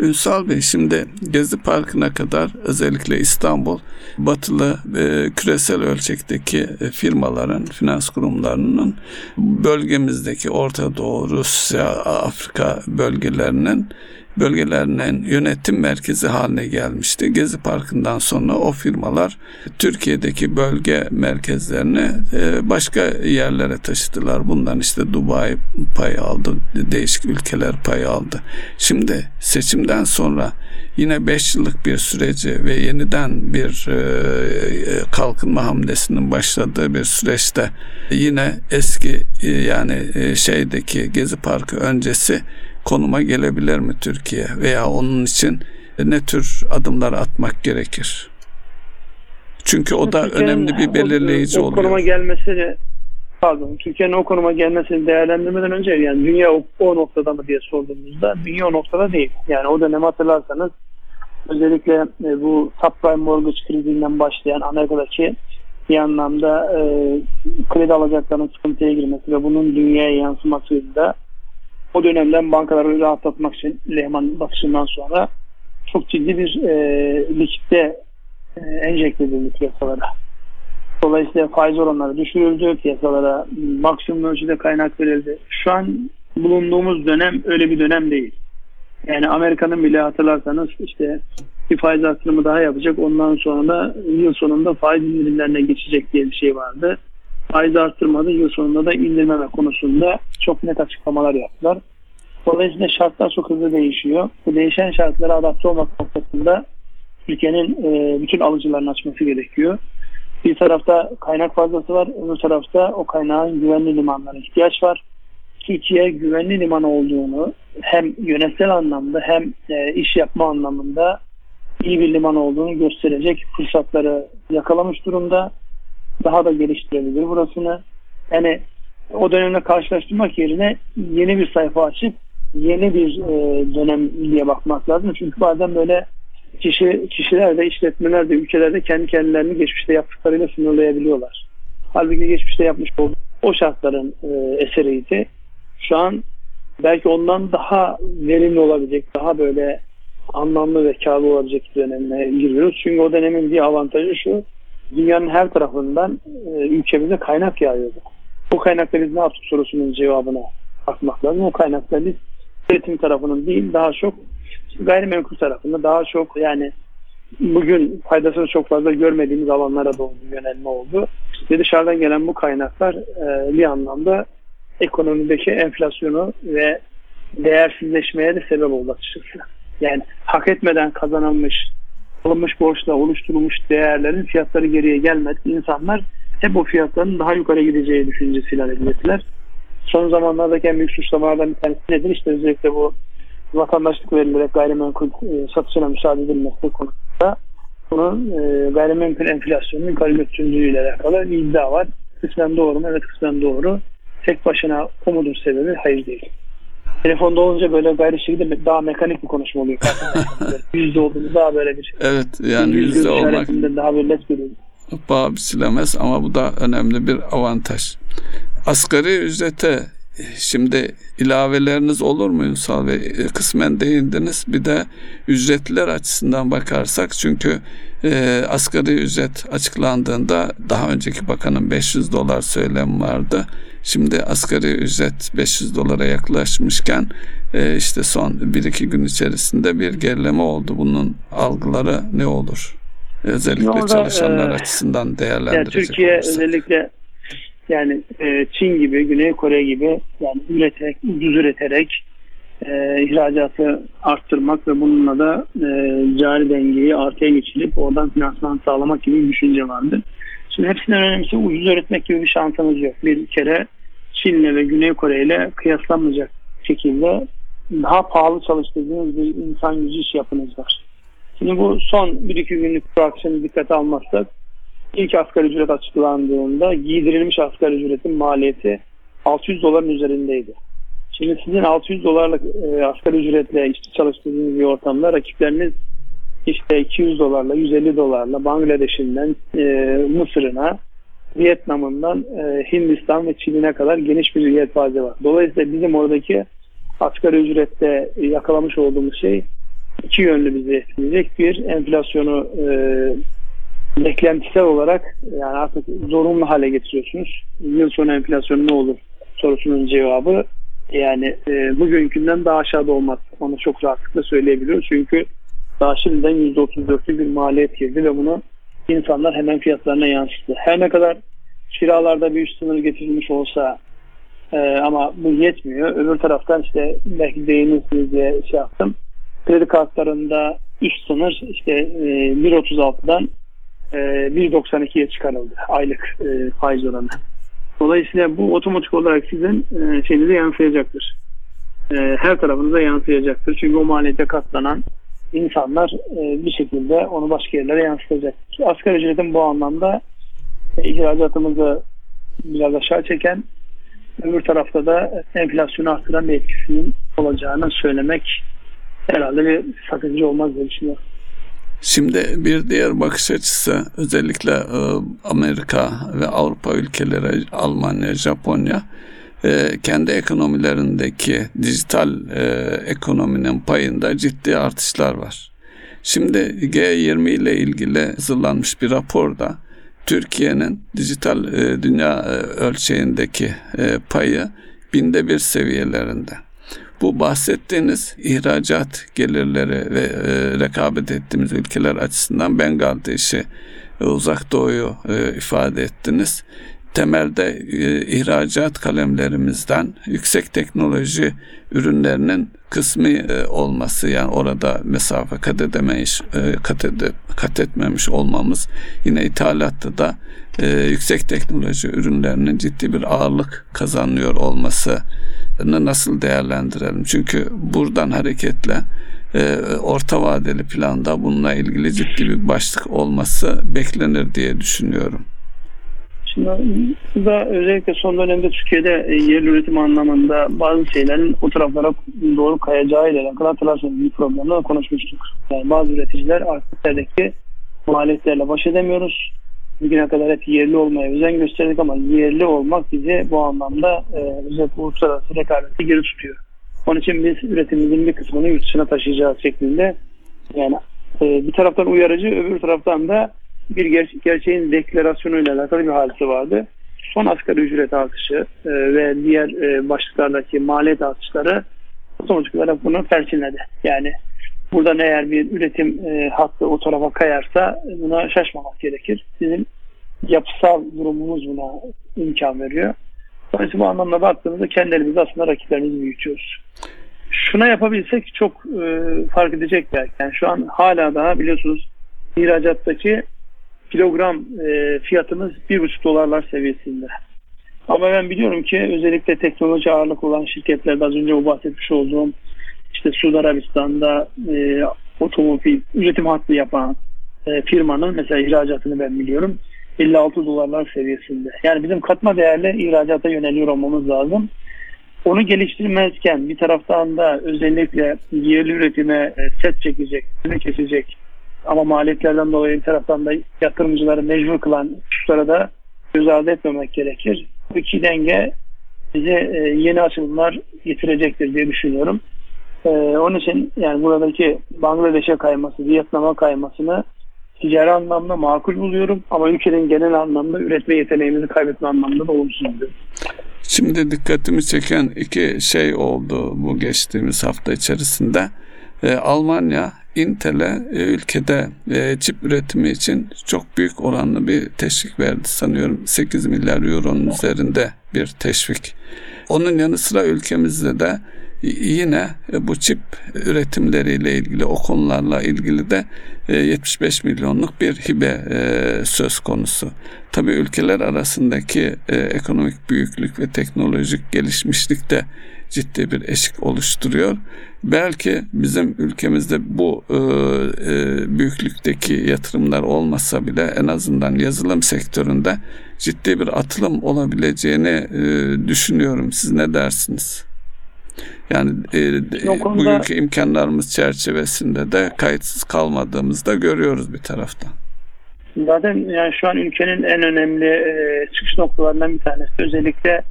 Ünsal Bey şimdi Gezi Parkı'na kadar özellikle İstanbul batılı e, küresel ölçekteki e, firmaların, finans kurumlarının bölgemizdeki Orta Doğu, Rusya, Afrika bölgelerinin bölgelerinin yönetim merkezi haline gelmişti. Gezi Parkı'ndan sonra o firmalar Türkiye'deki bölge merkezlerini e, başka yerlere taşıdılar. Bundan işte Dubai pay aldı, değişik ülkeler pay aldı. Şimdi seçimden sonra yine 5 yıllık bir süreci ve yeniden bir e, kalkınma hamlesinin başladığı bir süreçte yine eski e, yani şeydeki Gezi Parkı öncesi konuma gelebilir mi Türkiye veya onun için ne tür adımlar atmak gerekir? Çünkü o da Türkiye'nin önemli bir belirleyici o, o oluyor. konuma gelmesini pardon Türkiye'nin o konuma gelmesini değerlendirmeden önce yani dünya o, o noktada mı diye sorduğumuzda dünya o noktada değil. Yani o dönem hatırlarsanız özellikle e, bu subprime mortgage krizinden başlayan Amerika'daki bir anlamda e, kredi alacaklarının sıkıntıya girmesi ve bunun dünyaya yansımasıyla o dönemden bankaları rahatlatmak için Lehman batışından sonra çok ciddi bir e, likitte e, enjekte edildi piyasalara. Dolayısıyla faiz oranları düşürüldü, piyasalara maksimum ölçüde kaynak verildi. Şu an bulunduğumuz dönem öyle bir dönem değil. Yani Amerika'nın bile hatırlarsanız işte bir faiz artırımı daha yapacak. Ondan sonra da yıl sonunda faiz indirimlerine geçecek diye bir şey vardı faiz arttırmadı. Yıl sonunda da indirmeme konusunda çok net açıklamalar yaptılar. Dolayısıyla şartlar çok hızlı değişiyor. Bu değişen şartlara adapte olmak noktasında ülkenin e, bütün alıcılarını açması gerekiyor. Bir tarafta kaynak fazlası var, öbür tarafta o kaynağın güvenli limanlarına ihtiyaç var. Türkiye güvenli liman olduğunu hem yönetsel anlamda hem e, iş yapma anlamında iyi bir liman olduğunu gösterecek fırsatları yakalamış durumda daha da geliştirebilir burasını. Yani o dönemle karşılaştırmak yerine yeni bir sayfa açıp yeni bir e, dönem diye bakmak lazım. Çünkü bazen böyle kişi kişiler de işletmeler de ülkelerde kendi kendilerini geçmişte yaptıklarıyla sınırlayabiliyorlar. Halbuki geçmişte yapmış olduğu o şartların e, eseriydi. Şu an belki ondan daha verimli olabilecek, daha böyle anlamlı ve karlı olabilecek bir döneme giriyoruz. Çünkü o dönemin bir avantajı şu, dünyanın her tarafından e, ülkemize kaynak yağıyordu. Bu kaynakla biz ne yaptık sorusunun cevabına bakmak lazım. O kaynakla biz üretim tarafının değil daha çok gayrimenkul tarafında daha çok yani bugün faydasını çok fazla görmediğimiz alanlara doğru yönelme oldu. Ve dışarıdan gelen bu kaynaklar e, bir anlamda ekonomideki enflasyonu ve değersizleşmeye de sebep oldu açıkçası. Yani hak etmeden kazanılmış alınmış borçla oluşturulmuş değerlerin fiyatları geriye gelmedi. İnsanlar hep o fiyatların daha yukarı gideceği düşüncesiyle hareket ettiler. Son zamanlardaki en büyük suçlamalardan bir tanesi nedir? İşte özellikle bu vatandaşlık verilerek gayrimenkul e, satışına müsaade edilmesi konusunda bunun e, gayrimenkul enflasyonunun yukarı götürüldüğüyle alakalı bir iddia var. Kısmen doğru mu? Evet kısmen doğru. Tek başına o mudur sebebi? Hayır değil. Telefonda olunca böyle gayri şekilde daha mekanik bir konuşma oluyor. yüzde olduğunu daha böyle bir Evet yani yüzde olmak daha böyle net görüyoruz. Bağ biçilemez ama bu da önemli bir avantaj. Asgari ücrete Şimdi ilaveleriniz olur mu Ünsal Bey? E, kısmen değindiniz. Bir de ücretliler açısından bakarsak çünkü e, asgari ücret açıklandığında daha önceki bakanın 500 dolar söylem vardı. Şimdi asgari ücret 500 dolara yaklaşmışken e, işte son 1-2 gün içerisinde bir gerileme oldu. Bunun algıları ne olur? Özellikle Orada, çalışanlar e, açısından değerlendirecek yani Türkiye olursak. özellikle yani e, Çin gibi, Güney Kore gibi yani üreterek, ucuz üreterek e, ihracatı arttırmak ve bununla da e, cari dengeyi artıya geçirip oradan finansman sağlamak gibi bir düşünce vardı. Şimdi hepsinden önemlisi ucuz üretmek gibi bir şansımız yok. Bir kere Çin'le ve Güney Kore ile kıyaslanmayacak şekilde daha pahalı çalıştırdığınız bir insan gücü iş yapınız var. Şimdi bu son 1-2 günlük proaksiyonu dikkate almazsak ilk asgari ücret açıklandığında giydirilmiş asgari ücretin maliyeti 600 doların üzerindeydi. Şimdi sizin 600 dolarlık e, asgari ücretle işte çalıştırdığınız bir ortamda rakipleriniz işte 200 dolarla 150 dolarla Bangladeş'inden e, Mısır'ına Vietnam'ından e, Hindistan ve Çin'ine kadar geniş bir yelpaze var. Dolayısıyla bizim oradaki asgari ücrette yakalamış olduğumuz şey iki yönlü bizi etkileyecek. Bir enflasyonu e, beklentisel olarak yani artık zorunlu hale getiriyorsunuz. Yıl sonu enflasyonu ne olur sorusunun cevabı yani e, bugünkünden daha aşağıda olmaz. Onu çok rahatlıkla söyleyebiliyoruz. Çünkü daha şimdiden %34'lük bir maliyet girdi ve bunu insanlar hemen fiyatlarına yansıttı. Her ne kadar kiralarda bir üst sınır getirilmiş olsa e, ama bu yetmiyor. Öbür taraftan işte belki değinirsiniz diye şey yaptım. Kredi kartlarında üst sınır işte e, 1.36'dan e, 1.92'ye çıkarıldı aylık e, faiz oranı. Dolayısıyla bu otomatik olarak sizin e, şeyinize yansıyacaktır. E, her tarafınıza yansıyacaktır. Çünkü o maliyete katlanan insanlar e, bir şekilde onu başka yerlere yansıtacak. Asgari ücretin bu anlamda e, ihracatımızı biraz aşağı çeken öbür tarafta da enflasyonu arttıran bir etkisinin olacağını söylemek herhalde bir sakıncı olmaz diye düşünüyorum. Şimdi bir diğer bakış açısı özellikle e, Amerika ve Avrupa ülkeleri, Almanya, Japonya e, kendi ekonomilerindeki dijital e, ekonominin payında ciddi artışlar var. Şimdi G20 ile ilgili hazırlanmış bir raporda Türkiye'nin dijital dünya ölçeğindeki payı binde bir seviyelerinde. Bu bahsettiğiniz ihracat gelirleri ve e, rekabet ettiğimiz ülkeler açısından Bangladeş'i, e, uzak doğuyu e, ifade ettiniz. Temelde e, ihracat kalemlerimizden yüksek teknoloji ürünlerinin kısmı e, olması yani orada mesafe kat edemeyiş e, kat, ede, kat etmemiş olmamız yine ithalatta da e, yüksek teknoloji ürünlerinin ciddi bir ağırlık kazanıyor olması nasıl değerlendirelim? Çünkü buradan hareketle e, orta vadeli planda bununla ilgili ciddi bir başlık olması beklenir diye düşünüyorum. Şimdi burada özellikle son dönemde Türkiye'de e, yerli üretim anlamında bazı şeylerin o taraflara doğru kayacağı ile alakalı hatırlarsanız bir programda konuşmuştuk. Yani bazı üreticiler artık maliyetlerle baş edemiyoruz bugüne kadar hep yerli olmaya özen gösterdik ama yerli olmak bizi bu anlamda e, özellikle uluslararası rekabette geri tutuyor. Onun için biz üretimimizin bir kısmını yurt dışına taşıyacağız şeklinde yani e, bir taraftan uyarıcı öbür taraftan da bir ger- gerçeğin deklarasyonuyla alakalı bir hadise vardı. Son asgari ücret artışı e, ve diğer e, başlıklardaki maliyet artışları otomatik olarak bunu perçinledi. Yani Buradan eğer bir üretim e, hattı o tarafa kayarsa buna şaşmamak gerekir. Bizim yapısal durumumuz buna imkan veriyor. Dolayısıyla bu anlamda baktığımızda kendi elimizde aslında rakiplerimizi büyütüyoruz. Şuna yapabilsek çok e, fark edecek belki. Yani şu an hala daha biliyorsunuz ihracattaki kilogram e, fiyatımız 1,5 dolarlar seviyesinde. Ama ben biliyorum ki özellikle teknoloji ağırlık olan şirketlerde az önce o bahsetmiş olduğum işte Suudi Arabistan'da e, otomobil üretim hattı yapan e, firmanın mesela ihracatını ben biliyorum. 56 dolarlar seviyesinde. Yani bizim katma değerli ihracata yöneliyor olmamız lazım. Onu geliştirmezken bir taraftan da özellikle yerli üretime e, set çekecek, ne kesecek ama maliyetlerden dolayı bir taraftan da yatırımcıları mecbur kılan hususlara da göz ardı etmemek gerekir. Bu iki denge bize e, yeni açılımlar getirecektir diye düşünüyorum. Ee, onun için yani buradaki Bangladeş'e kayması, Vietnam'a kaymasını ticari anlamda makul buluyorum ama ülkenin genel anlamda üretme yeteneğimizi kaybetme anlamda da olumsuz buluyorum. Şimdi dikkatimi çeken iki şey oldu bu geçtiğimiz hafta içerisinde. Ee, Almanya Intel'e e, ülkede e, çip üretimi için çok büyük oranlı bir teşvik verdi sanıyorum 8 milyar euronun üzerinde bir teşvik. Onun yanı sıra ülkemizde de yine bu çip üretimleriyle ilgili o konularla ilgili de 75 milyonluk bir hibe söz konusu. Tabii ülkeler arasındaki ekonomik büyüklük ve teknolojik gelişmişlik de ciddi bir eşik oluşturuyor. Belki bizim ülkemizde bu e, e, büyüklükteki yatırımlar olmasa bile en azından yazılım sektöründe ciddi bir atılım olabileceğini e, düşünüyorum. Siz ne dersiniz? Yani e, konuda, bugünkü imkanlarımız çerçevesinde de kayıtsız kalmadığımızı da görüyoruz bir taraftan. Zaten yani şu an ülkenin en önemli e, çıkış noktalarından bir tanesi. Özellikle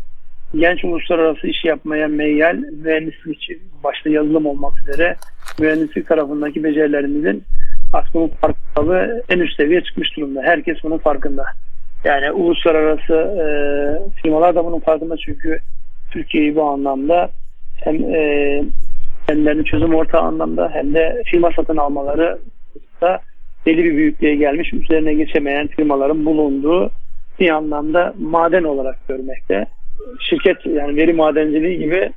genç uluslararası iş yapmaya meyyal mühendislik başta yazılım olmak üzere mühendislik tarafındaki becerilerimizin aslında farkındalığı en üst seviyeye çıkmış durumda. Herkes bunun farkında. Yani uluslararası e, firmalar da bunun farkında çünkü Türkiye'yi bu anlamda hem e, kendilerini çözüm ortağı anlamda hem de firma satın almaları da belli bir büyüklüğe gelmiş, üzerine geçemeyen firmaların bulunduğu bir anlamda maden olarak görmekte şirket yani veri madenciliği gibi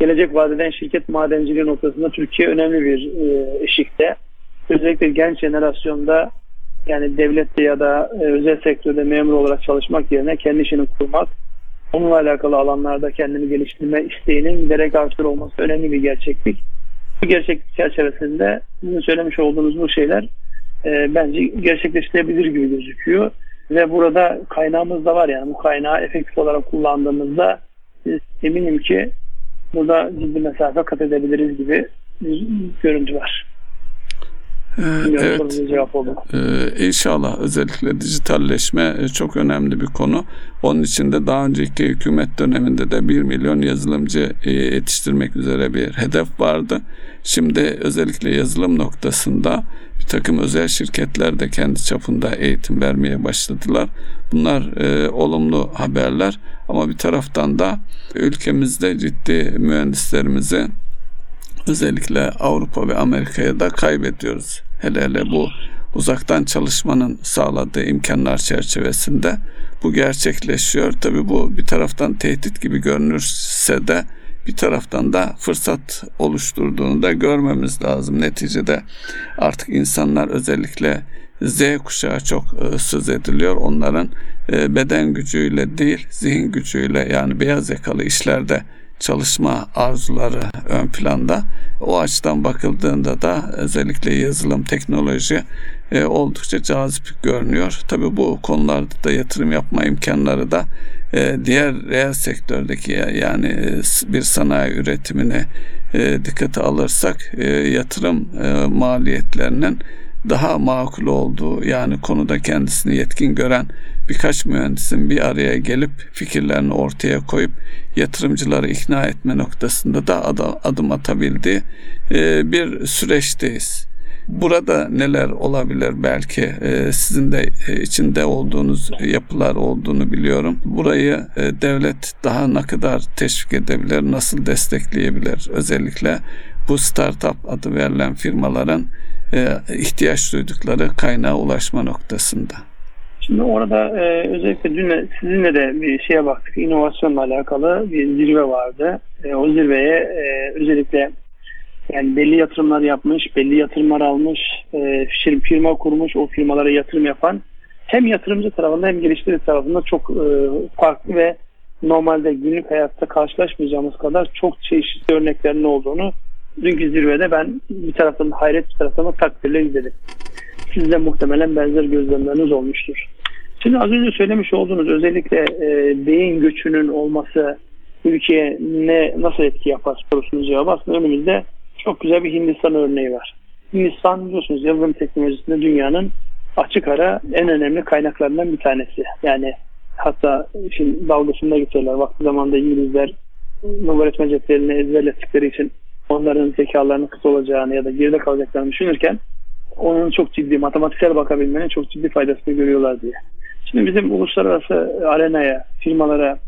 gelecek vadeden şirket madenciliği noktasında Türkiye önemli bir e, eşikte. Özellikle genç jenerasyonda yani devlette ya da e, özel sektörde memur olarak çalışmak yerine kendi işini kurmak, onunla alakalı alanlarda kendini geliştirme isteğinin giderek artır olması önemli bir gerçeklik. Bu gerçeklik çerçevesinde sizin söylemiş olduğunuz bu şeyler e, bence gerçekleştirebilir gibi gözüküyor. Ve burada kaynağımız da var yani bu kaynağı efektif olarak kullandığımızda eminim ki burada ciddi mesafe kat edebiliriz gibi bir görüntü var. Ee, evet. Ee, inşallah özellikle dijitalleşme e, çok önemli bir konu. Onun için de daha önceki hükümet döneminde de 1 milyon yazılımcı e, yetiştirmek üzere bir hedef vardı. Şimdi özellikle yazılım noktasında bir takım özel şirketler de kendi çapında eğitim vermeye başladılar. Bunlar e, olumlu haberler ama bir taraftan da ülkemizde ciddi mühendislerimizi özellikle Avrupa ve Amerika'ya da kaybediyoruz. Hele hele bu uzaktan çalışmanın sağladığı imkanlar çerçevesinde bu gerçekleşiyor. Tabii bu bir taraftan tehdit gibi görünürse de bir taraftan da fırsat oluşturduğunu da görmemiz lazım. Neticede artık insanlar özellikle Z kuşağı çok e, söz ediliyor. Onların e, beden gücüyle değil zihin gücüyle yani beyaz yakalı işlerde çalışma arzuları ön planda. O açıdan bakıldığında da özellikle yazılım, teknoloji e, oldukça cazip görünüyor. Tabii bu konularda da yatırım yapma imkanları da e, diğer reel sektördeki yani e, bir sanayi üretimine e, dikkate alırsak e, yatırım e, maliyetlerinin daha makul olduğu yani konuda kendisini yetkin gören birkaç mühendisin bir araya gelip fikirlerini ortaya koyup yatırımcıları ikna etme noktasında da adım atabildiği e, bir süreçteyiz. Burada neler olabilir belki e, sizin de e, içinde olduğunuz yapılar olduğunu biliyorum. Burayı devlet daha ne kadar teşvik edebilir, nasıl destekleyebilir? Özellikle bu startup adı verilen firmaların ihtiyaç duydukları kaynağa ulaşma noktasında. Şimdi orada e, özellikle dün sizinle de bir şeye baktık. İnovasyonla alakalı bir zirve vardı. E, o zirveye e, özellikle yani belli yatırımlar yapmış, belli yatırımlar almış, e, firma kurmuş, o firmalara yatırım yapan hem yatırımcı tarafında hem geliştirici tarafında çok e, farklı ve normalde günlük hayatta karşılaşmayacağımız kadar çok çeşitli örneklerin olduğunu dünkü zirvede ben bir taraftan hayret bir taraftan takdirle izledim. Siz de muhtemelen benzer gözlemleriniz olmuştur. Şimdi az önce söylemiş olduğunuz özellikle e, beyin göçünün olması ülkeye ne nasıl etki yapar sorusunun cevabı aslında önümüzde çok güzel bir Hindistan örneği var. Hindistan biliyorsunuz yazılım teknolojisinde dünyanın açık ara en önemli kaynaklarından bir tanesi. Yani hatta şimdi dalgasında geçiyorlar. Vakti zamanda İngilizler logaritma cetvelini ezberlettikleri için onların zekalarının kısa olacağını ya da geride kalacaklarını düşünürken onun çok ciddi matematiksel bakabilmenin çok ciddi faydasını görüyorlar diye. Şimdi bizim uluslararası arenaya, firmalara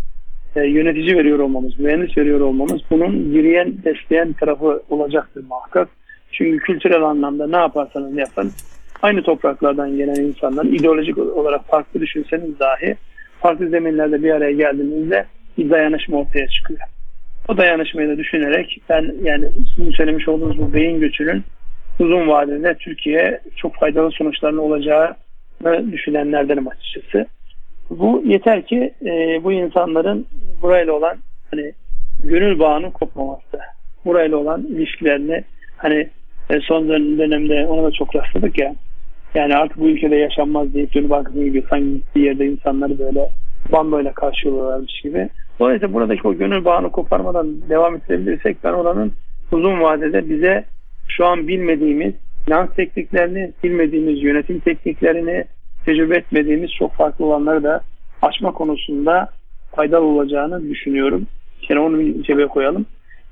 e, yönetici veriyor olmamız, mühendis veriyor olmamız bunun yürüyen, besleyen tarafı olacaktır muhakkak. Çünkü kültürel anlamda ne yaparsanız yapın aynı topraklardan gelen insanlar ideolojik olarak farklı düşünseniz dahi farklı zeminlerde bir araya geldiğinizde bir dayanışma ortaya çıkıyor. O dayanışmayı da düşünerek ben yani sizin söylemiş olduğunuz bu beyin göçünün uzun vadede Türkiye'ye çok faydalı sonuçlarının olacağını düşünenlerdenim açıkçası. Bu yeter ki e, bu insanların burayla olan hani gönül bağının kopmaması. Burayla olan ilişkilerini hani e, son dön- dönemde ona da çok rastladık ya. Yani artık bu ülkede yaşanmaz deyip dönüp arkasına gidiyor. Sanki gittiği yerde insanları böyle bandoyla karşılıyorlarmış gibi. Dolayısıyla buradaki o gönül bağını koparmadan devam ettirebilirsek ben oranın uzun vadede bize şu an bilmediğimiz finans tekniklerini, bilmediğimiz yönetim tekniklerini, tecrübe etmediğimiz çok farklı olanları da açma konusunda faydalı olacağını düşünüyorum. Yani onu cebe koyalım.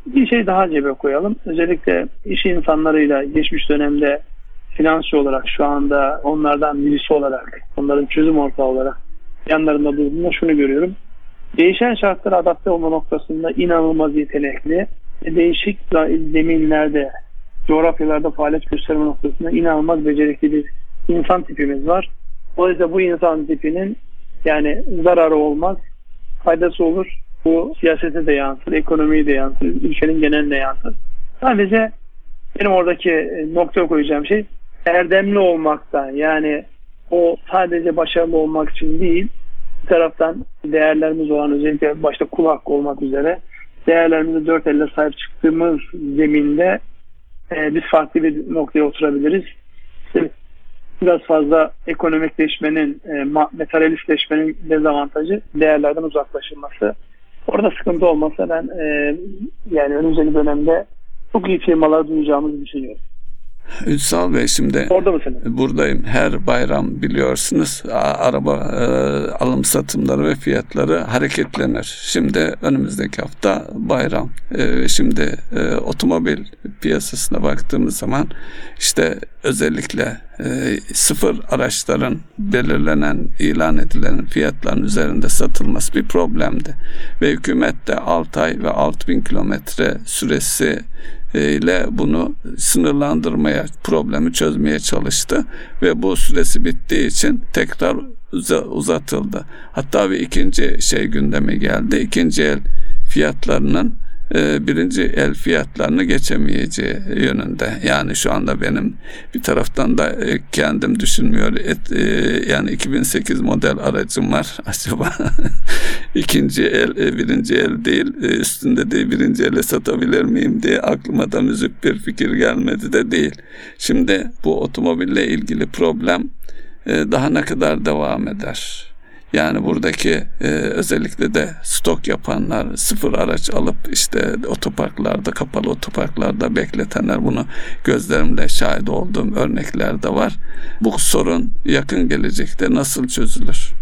Bir şey daha cebe koyalım. Özellikle iş insanlarıyla geçmiş dönemde finansçı olarak şu anda onlardan birisi olarak, onların çözüm ortağı olarak yanlarında durduğumda şunu görüyorum. Değişen şartlara adapte olma noktasında inanılmaz yetenekli, değişik zeminlerde, coğrafyalarda faaliyet gösterme noktasında inanılmaz becerikli bir insan tipimiz var. Dolayısıyla bu insan tipinin yani zararı olmaz, faydası olur. Bu siyasete de yansır, ekonomiye de yansır, ülkenin geneline yansır. Sadece benim oradaki e, noktaya koyacağım şey erdemli olmaktan yani o sadece başarılı olmak için değil bir taraftan değerlerimiz olan özellikle başta kul hakkı olmak üzere değerlerimize dört elle sahip çıktığımız zeminde e, biz farklı bir noktaya oturabiliriz. İşte biraz fazla ekonomikleşmenin, e, ma- materyalistleşmenin dezavantajı değerlerden uzaklaşılması. Orada sıkıntı olmasa ben e, yani önümüzdeki dönemde çok iyi firmalar duyacağımızı düşünüyorum. Ünsal Bey şimdi Orada mısınız? buradayım. Her bayram biliyorsunuz araba e, alım satımları ve fiyatları hareketlenir. Şimdi önümüzdeki hafta bayram. E, şimdi e, otomobil piyasasına baktığımız zaman işte özellikle e, sıfır araçların belirlenen, ilan edilen fiyatların üzerinde satılması bir problemdi. Ve hükümet de 6 ay ve 6000 kilometre süresi ile bunu sınırlandırmaya, problemi çözmeye çalıştı ve bu süresi bittiği için tekrar uza- uzatıldı. Hatta bir ikinci şey gündeme geldi. İkinci el fiyatlarının birinci el fiyatlarını geçemeyeceği yönünde. Yani şu anda benim bir taraftan da e, kendim düşünmüyor. Et, e, yani 2008 model aracım var. Acaba ikinci el, e, birinci el değil, üstünde değil birinci ele satabilir miyim diye aklıma da müzik bir fikir gelmedi de değil. Şimdi bu otomobille ilgili problem daha ne kadar devam eder? Yani buradaki e, özellikle de stok yapanlar sıfır araç alıp işte otoparklarda kapalı otoparklarda bekletenler bunu gözlerimle şahit olduğum örnekler de var. Bu sorun yakın gelecekte nasıl çözülür?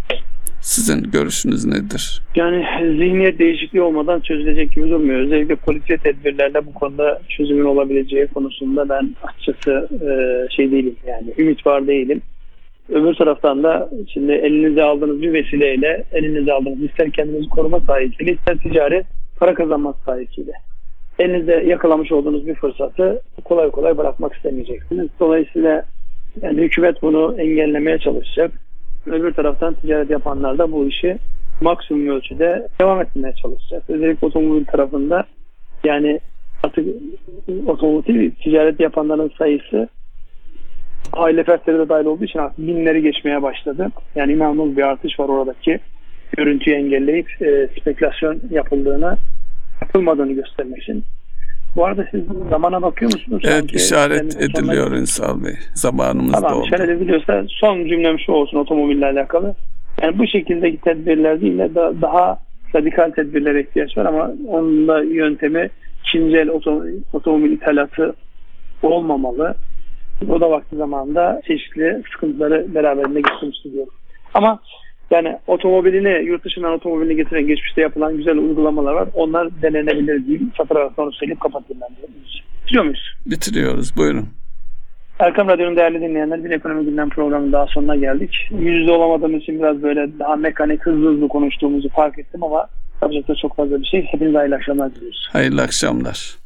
Sizin görüşünüz nedir? Yani zihniyet değişikliği olmadan çözülecek gibi durmuyor. Özellikle politik tedbirlerle bu konuda çözümün olabileceği konusunda ben açıkçası e, şey değilim yani ümit var değilim. Öbür taraftan da şimdi elinize aldığınız bir vesileyle elinize aldığınız ister kendinizi koruma sahikiyle ister ticaret para kazanmak sahikiyle. Elinizde yakalamış olduğunuz bir fırsatı kolay kolay bırakmak istemeyeceksiniz. Dolayısıyla yani hükümet bunu engellemeye çalışacak. Öbür taraftan ticaret yapanlar da bu işi maksimum ölçüde devam etmeye çalışacak. Özellikle otomobil tarafında yani artık otomotiv ticaret yapanların sayısı aile fertleri de dahil olduğu için artık binleri geçmeye başladı. Yani inanılmaz bir artış var oradaki görüntüyü engelleyip e, spekülasyon yapıldığını yapılmadığını göstermek için. Bu arada siz zamana bakıyor musunuz? Evet Sanki işaret benim sonuna- ediliyor Ünsal Bey. Zamanımız Tamam doldu. işaret ediliyorsa son cümlem şu olsun otomobille alakalı. Yani bu şekildeki tedbirler değil de da- daha radikal tedbirlere ihtiyaç var ama onun da yöntemi ikinci el oto- otomobil ithalatı olmamalı. O da vakti zamanında çeşitli sıkıntıları beraberinde getirmişti diyorum. Ama yani otomobilini, yurt dışından otomobilini getiren geçmişte yapılan güzel uygulamalar var. Onlar denenebilir değil. Satır arasında söyleyip kapatayım ben. de. Biliyor muyuz? Bitiriyoruz. Buyurun. Erkam Radyo'nun değerli dinleyenler bir ekonomi gündem programının daha sonuna geldik. Yüz yüze olamadığımız için biraz böyle daha mekanik hızlı hızlı konuştuğumuzu fark ettim ama yapacak çok fazla bir şey. Hepinize hayırlı akşamlar diliyoruz. Hayırlı akşamlar.